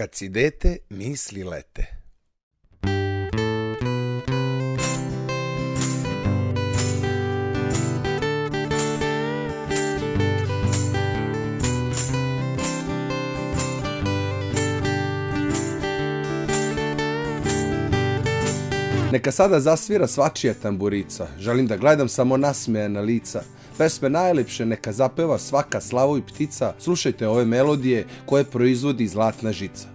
Kad si dete, misli lete. Neka sada zasvira svačija tamburica, želim da gledam samo nasmejana lica. Pesme najlepše neka zapeva svaka slavo i ptica, slušajte ove melodije koje proizvodi zlatna žica.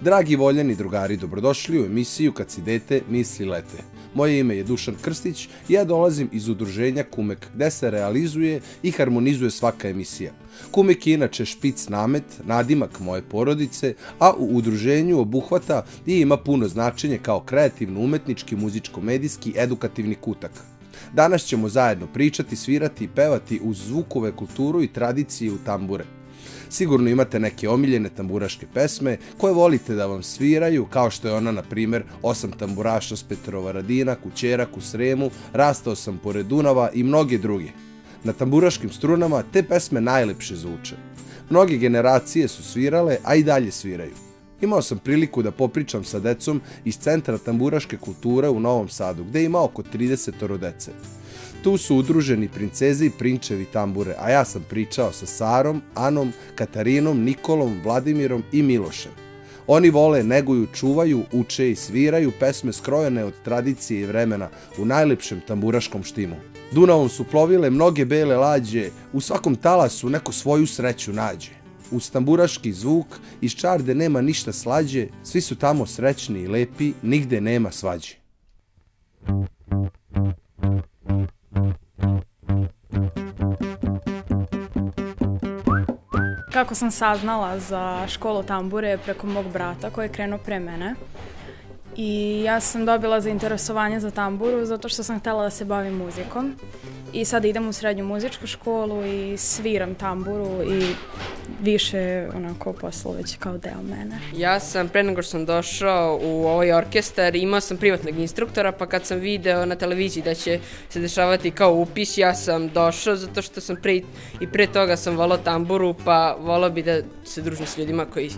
Dragi voljeni drugari, dobrodošli u emisiju Kad si dete, misli lete. Moje ime je Dušan Krstić i ja dolazim iz udruženja Kumek, gde se realizuje i harmonizuje svaka emisija. Kumek je inače špic namet, nadimak moje porodice, a u udruženju obuhvata i ima puno značenje kao kreativno-umetnički, muzičko-medijski, edukativni kutak. Danas ćemo zajedno pričati, svirati i pevati uz zvukove kulturu i tradicije u tambure. Sigurno imate neke omiljene tamburaške pesme koje volite da vam sviraju, kao što je ona, na primer, Osam tamburaša s Petrova Radina, Kućerak u Sremu, Rastao sam pored Dunava i mnoge druge. Na tamburaškim strunama te pesme najlepše zvuče. Mnoge generacije su svirale, a i dalje sviraju. Imao sam priliku da popričam sa decom iz Centra tamburaške kulture u Novom Sadu, gde ima oko 30 dece. Tu su udruženi princeze i prinčevi tambure, a ja sam pričao sa Sarom, Anom, Katarinom, Nikolom, Vladimirom i Milošem. Oni vole, neguju, čuvaju, uče i sviraju pesme skrojene od tradicije i vremena u najlepšem tamburaškom štimu. Dunavom su plovile mnoge bele lađe, u svakom talasu neko svoju sreću nađe. Uz tamburaški zvuk, iz čarde nema ništa slađe, svi su tamo srećni i lepi, nigde nema svađe. Kako sam saznala za školu tambure preko mog brata koji je krenuo pre mene. I ja sam dobila zainteresovanje za tamburu zato što sam htela da se bavim muzikom. I sad idem u srednju muzičku školu i sviram tamburu i više onako postalo već kao deo mene. Ja sam pre nego što sam došao u ovaj orkestar imao sam privatnog instruktora pa kad sam video na televiziji da će se dešavati kao upis ja sam došao zato što sam pre i pre toga sam volao tamburu pa volao bi da se družim s ljudima koji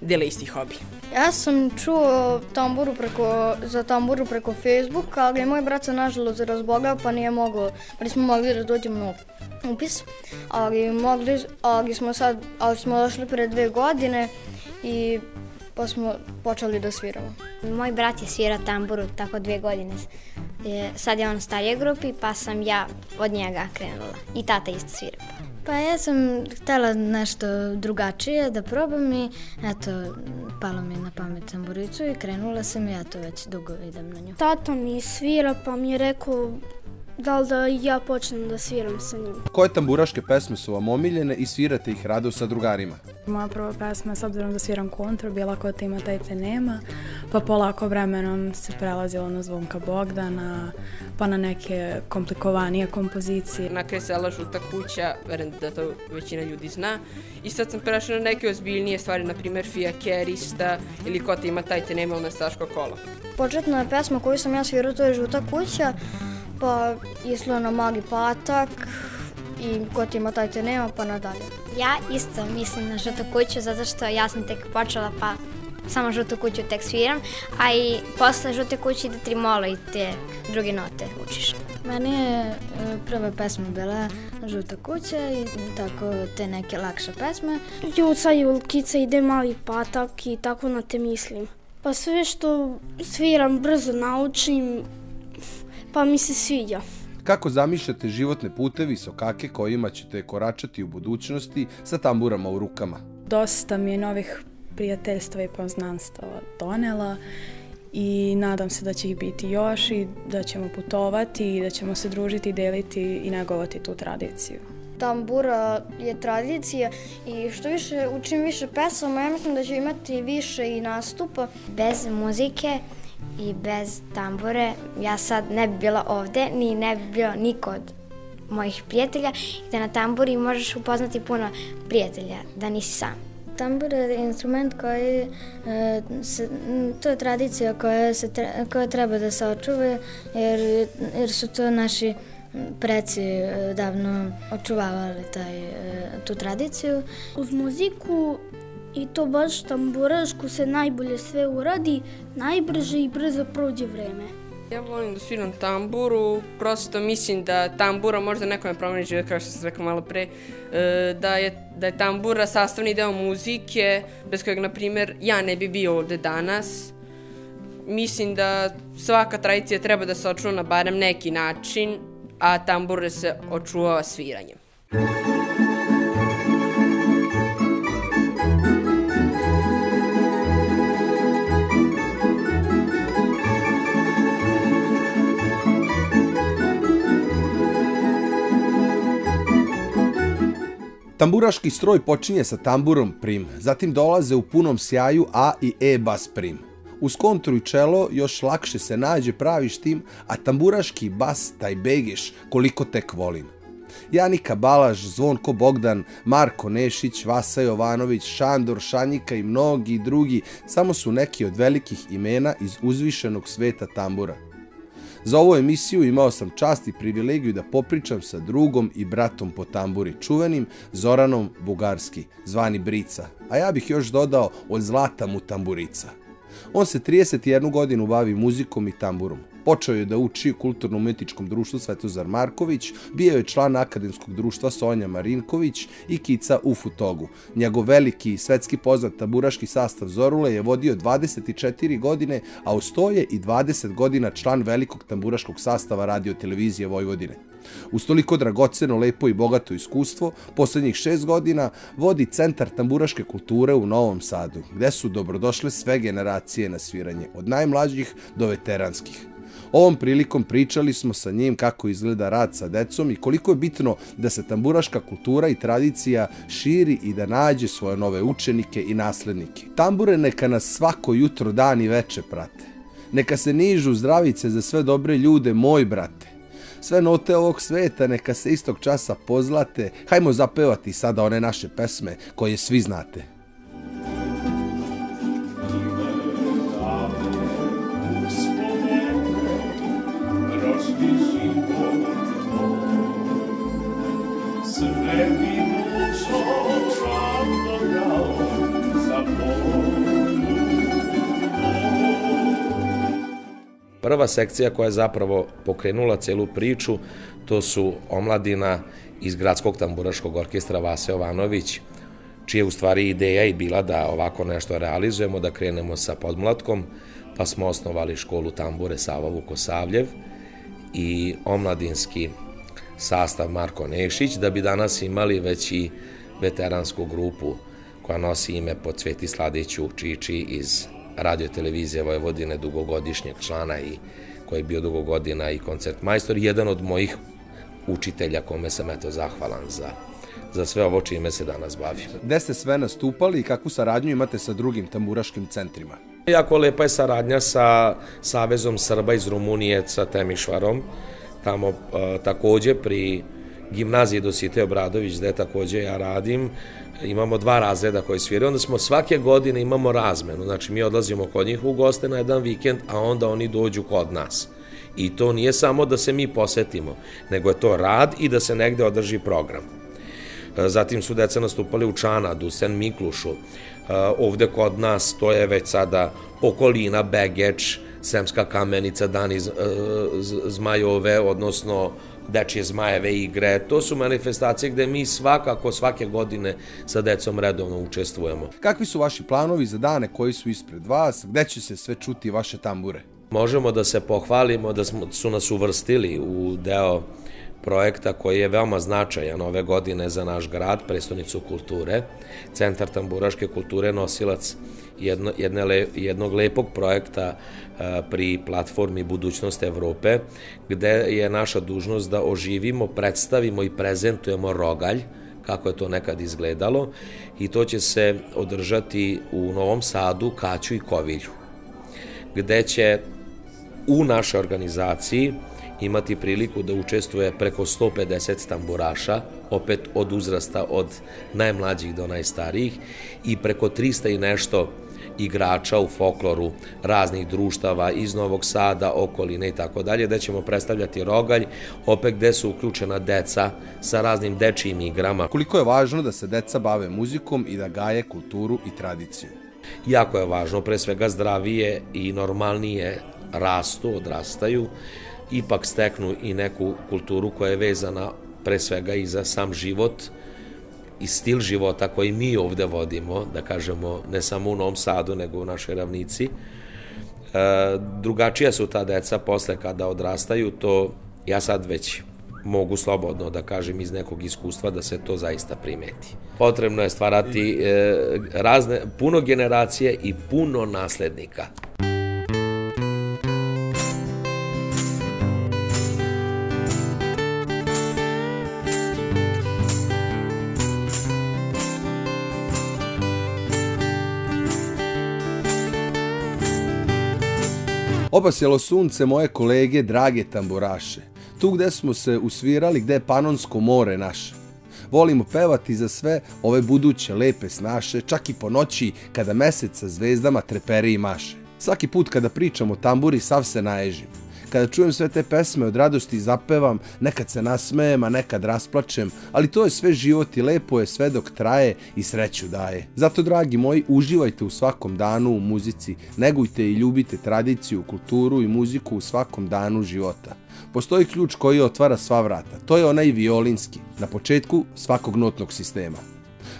dele isti hobi. Ja sam čuo tamburu preko, za tamburu preko Facebooka, ali moj brat se nažalost razbogao pa nije mogao, pa nismo mogli da dođemo na upis, ali, mogli, ali smo sad, ali smo došli pre dve godine i pa smo počeli da sviramo. Moj brat je svira tamburu tako dve godine. Sad je on u starije grupi, pa sam ja od njega krenula. I tata isto svira. Pa ja sam htela nešto drugačije da probam i eto, palo mi na pamet tamburicu i krenula sam ja to već dugo idem na nju. Tata mi svira pa mi je rekao da li da ja počnem da sviram sa njim. Koje tamburaške pesme su vam omiljene i svirate ih rado sa drugarima? Moja prva pesma, s obzirom da sviram kontru, bila ko te ima, taj te nema, pa polako vremenom se prelazilo na zvonka Bogdana, pa na neke komplikovanije kompozicije. Na kraj sela Žuta kuća, verujem da to većina ljudi zna. I sad sam prešla na neke ozbiljnije stvari, na primer Fija Kerista ili ko te ima, taj te nema, ili Staško kolo. Početna pesma koju sam ja svirao, to je Žuta kuća, pa išlo na Magi Patak i ko ti ima taj te nema pa nadalje. Ja isto mislim na žutu kuću zato što ja sam tek počela pa samo žutu kuću tek sviram, a i posle žute kuće ide trimola i te druge note učiš. Meni je e, prva pesma bila Žuta kuća i tako te neke lakše pesme. Juca Julkica ide mali patak i tako na te mislim. Pa sve što sviram brzo naučim, pa mi se sviđa. Kako zamišljate životne putevi sokake kojima ćete koračati u budućnosti sa tamburama u rukama? Dosta mi je novih prijateljstva i poznanstava donela i nadam se da će ih biti još i da ćemo putovati i da ćemo se družiti, deliti i negovati tu tradiciju. Tambura je tradicija i što više učim više pesama, ja mislim da će imati više i nastupa. Bez muzike i bez tambure ja sad ne bi bila ovde, ni ne bi bio niko od mojih prijatelja i da na tamburi možeš upoznati puno prijatelja, da nisi sam. Tambur je instrument koji, e, se, to je tradicija koja, se, koja treba da se očuva jer, jer su to naši preci e, davno očuvavali taj, e, tu tradiciju. Uz muziku I to baš tamburašku se najbolje sve uradi, najbrže i brzo prođe vreme. Ja volim da sviram tamburu, prosto mislim da tambura možda nekome promeni život, kao što sam rekao malo pre, e, da je, da je tambura sastavni deo muzike, bez kojeg, na primjer, ja ne bi bio ovde danas. Mislim da svaka tradicija treba da se očuva na barem neki način, a tambure se očuvava sviranjem. Tamburaški stroj počinje sa tamburom prim, zatim dolaze u punom sjaju A i E bas prim. Uz kontru i čelo još lakše se nađe pravi štim, a tamburaški bas taj begeš koliko tek volim. Janika Balaž, Zvonko Bogdan, Marko Nešić, Vasa Jovanović, Šandor Šanjika i mnogi drugi samo su neki od velikih imena iz uzvišenog sveta tambura. Za ovu emisiju imao sam čast i privilegiju da popričam sa drugom i bratom po tamburi, čuvenim Zoranom Bugarski, zvani Brica, a ja bih još dodao od zlata mu tamburica. On se 31 godinu bavi muzikom i tamburom. Počeo je da uči u kulturno-umetničkom društvu Svetozar Marković, bio je član akademskog društva Sonja Marinković i Kica u Futogu. Njegov veliki svetski poznat tamburaški sastav Zorule je vodio 24 godine, a ustoje i 20 godina član velikog tamburaškog sastava radio televizije Vojvodine. Uz toliko dragoceno, lepo i bogato iskustvo, poslednjih šest godina vodi Centar tamburaške kulture u Novom Sadu, gde su dobrodošle sve generacije na sviranje, od najmlađih do veteranskih. Ovom prilikom pričali smo sa njim kako izgleda rad sa decom i koliko je bitno da se tamburaška kultura i tradicija širi i da nađe svoje nove učenike i naslednike. Tambure neka nas svako jutro, dan i veče prate. Neka se nižu zdravice za sve dobre ljude, moj brate. Sve note ovog sveta neka se istog časa pozlate. Hajmo zapevati sada one naše pesme koje svi znate. Prva sekcija koja je zapravo pokrenula celu priču, to su omladina iz Gradskog tamburaškog orkestra Vase Jovanović, čija u stvari ideja i bila da ovako nešto realizujemo, da krenemo sa podmlatkom, pa smo osnovali školu tambure Sava Vukosavljev i omladinski sastav Marko Nešić, da bi danas imali već i veteransku grupu koja nosi ime po Cveti Sladiću Čiči iz radio televizije Vojvodine, dugogodišnjeg člana i koji je bio dugo godina i koncert majstor, jedan od mojih učitelja kome sam eto zahvalan za za sve ovo čime se danas bavim. Gde ste sve nastupali i kakvu saradnju imate sa drugim tamburaškim centrima? Jako lepa je saradnja sa Savezom Srba iz Rumunije, sa Temišvarom, tamo uh, takođe pri gimnaziji Dosite Obradović, gde takođe ja radim, imamo dva razreda koji sviraju, onda smo svake godine imamo razmenu, znači mi odlazimo kod njih u goste na jedan vikend, a onda oni dođu kod nas. I to nije samo da se mi posetimo, nego je to rad i da se negde održi program. E, zatim su deca nastupali u Čanadu, Sen Miklušu, e, ovde kod nas to je već sada okolina, Begeč, Semska kamenica, Dani e, Zmajove, odnosno dečje zmajeve igre. To su manifestacije gde mi svakako svake godine sa decom redovno učestvujemo. Kakvi su vaši planovi za dane koji su ispred vas? Gde će se sve čuti vaše tambure? Možemo da se pohvalimo da smo, su nas uvrstili u deo projekta koji je veoma značajan ove godine za naš grad, prestonicu kulture. Centar tamburaške kulture nosilac jedno, jedne le, jednog lepog projekta a, pri platformi Budućnost Evrope, gde je naša dužnost da oživimo, predstavimo i prezentujemo rogalj, kako je to nekad izgledalo, i to će se održati u Novom Sadu, Kaću i Kovilju, gde će u našoj organizaciji imati priliku da učestvuje preko 150 tamburaša, opet od uzrasta od najmlađih do najstarijih i preko 300 i nešto igrača u folkloru raznih društava iz Novog Sada, okoline i tako dalje, gde ćemo predstavljati rogalj, opet gde su uključena deca sa raznim dečijim igrama. Koliko je važno da se deca bave muzikom i da gaje kulturu i tradiciju? Jako je važno, pre svega zdravije i normalnije rastu, odrastaju, ipak steknu i neku kulturu koja je vezana pre svega i za sam život i stil života koji mi ovde vodimo, da kažemo ne samo u Novom Sadu, nego u našoj ravnici. E, drugačija su ta deca posle kada odrastaju, to ja sad već mogu slobodno da kažem iz nekog iskustva da se to zaista primeti. Potrebno je stvarati e, razne, puno generacije i puno naslednika. Obasjelo sunce moje kolege, drage tamburaše. Tu gde smo se usvirali, gde je Panonsko more naše. Volimo pevati za sve ove buduće lepe snaše, čak i po noći kada mesec sa zvezdama treperi i maše. Svaki put kada pričam o tamburi, sav se naježim. Kada čujem sve te pesme od radosti zapevam, nekad se nasmejem, a nekad rasplačem, ali to je sve život i lepo je sve dok traje i sreću daje. Zato, dragi moji, uživajte u svakom danu u muzici, negujte i ljubite tradiciju, kulturu i muziku u svakom danu života. Postoji ključ koji otvara sva vrata. To je onaj violinski, na početku svakog notnog sistema.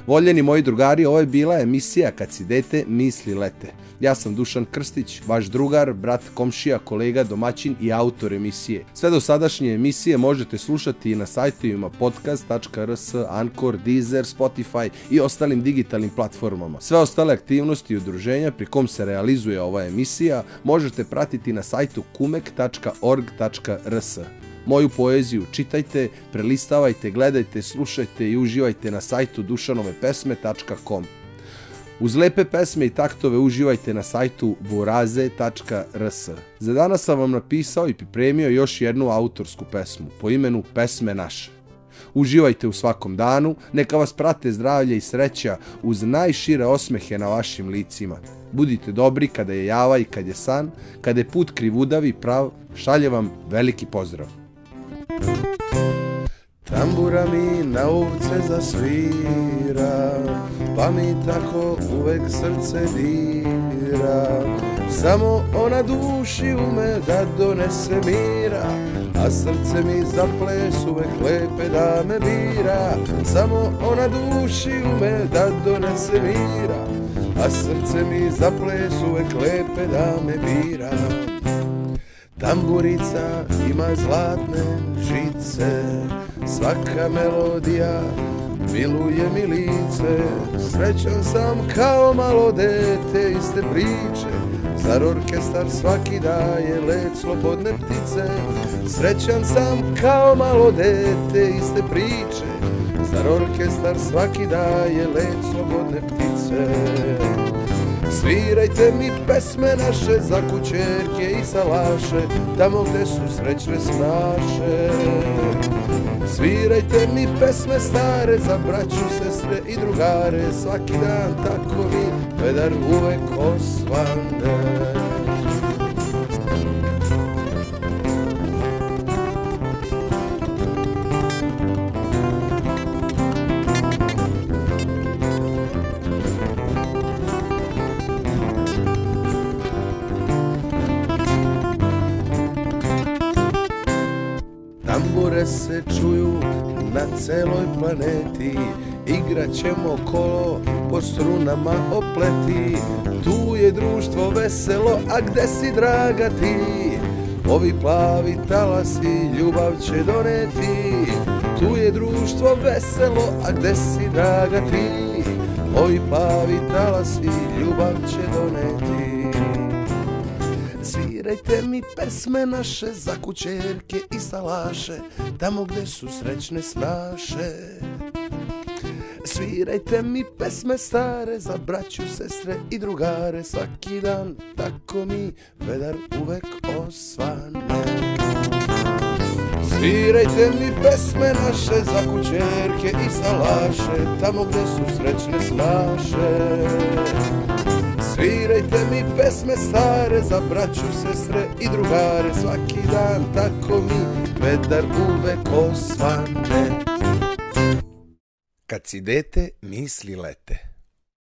Voljeni moji drugari, ovo je bila emisija Kad si dete, misli lete. Ja sam Dušan Krstić, vaš drugar, brat, komšija, kolega, domaćin i autor emisije. Sve do sadašnje emisije možete slušati i na sajtovima podcast.rs, Anchor, Deezer, Spotify i ostalim digitalnim platformama. Sve ostale aktivnosti i udruženja pri kom se realizuje ova emisija možete pratiti na sajtu kumek.org.rs. Moju poeziju čitajte, prelistavajte, gledajte, slušajte i uživajte na sajtu dušanovepesme.com. Uz lepe pesme i taktove uživajte na sajtu buraze.rs. Za danas sam vam napisao i pripremio još jednu autorsku pesmu po imenu Pesme naše. Uživajte u svakom danu, neka vas prate zdravlje i sreća uz najšire osmehe na vašim licima. Budite dobri kada je java i kad je san, kada je put krivudav i prav, šalje vam veliki pozdrav. Tambura mi na ovce zasvira, pa mi tako uvek srce dira. Samo ona duši ume da donese mira, a srce mi za ples uvek lepe da me bira. Samo ona duši ume da donese mira, a srce mi za ples uvek lepe da me bira. Tamburica ima zlatne žice, svaka melodija miluje mi lice. Srećan sam kao malo dete iste priče, zar orkestar svaki daje let slobodne ptice. Srećan sam kao malo dete iste priče, zar orkestar svaki daje let slobodne ptice. Svirajte mi pesme naše za kućerke i salaše, tamo gde su srećne snaše. Svirajte mi pesme stare za braću, sestre i drugare, svaki dan tako mi pedar uvek osvane. Se čuju na celoj planeti Igraćemo kolo po strunama opleti Tu je društvo veselo, a gde si draga ti? Ovi plavi talasi ljubav će doneti Tu je društvo veselo, a gde si draga ti? Ovi plavi talasi ljubav će doneti Svirajte mi pesme naše za kućerke i salaše, tamo gde su srećne snaše. Svirajte mi pesme stare za braću, sestre i drugare, svaki dan tako mi vedar uvek osvane. Svirajte mi pesme naše za kućerke i salaše, tamo gde su srećne snaše. Svirajte Pesme stare za braću, sestre i drugare. Svaki dan tako mi vedar uvek osvane. Kad si dete, misli lete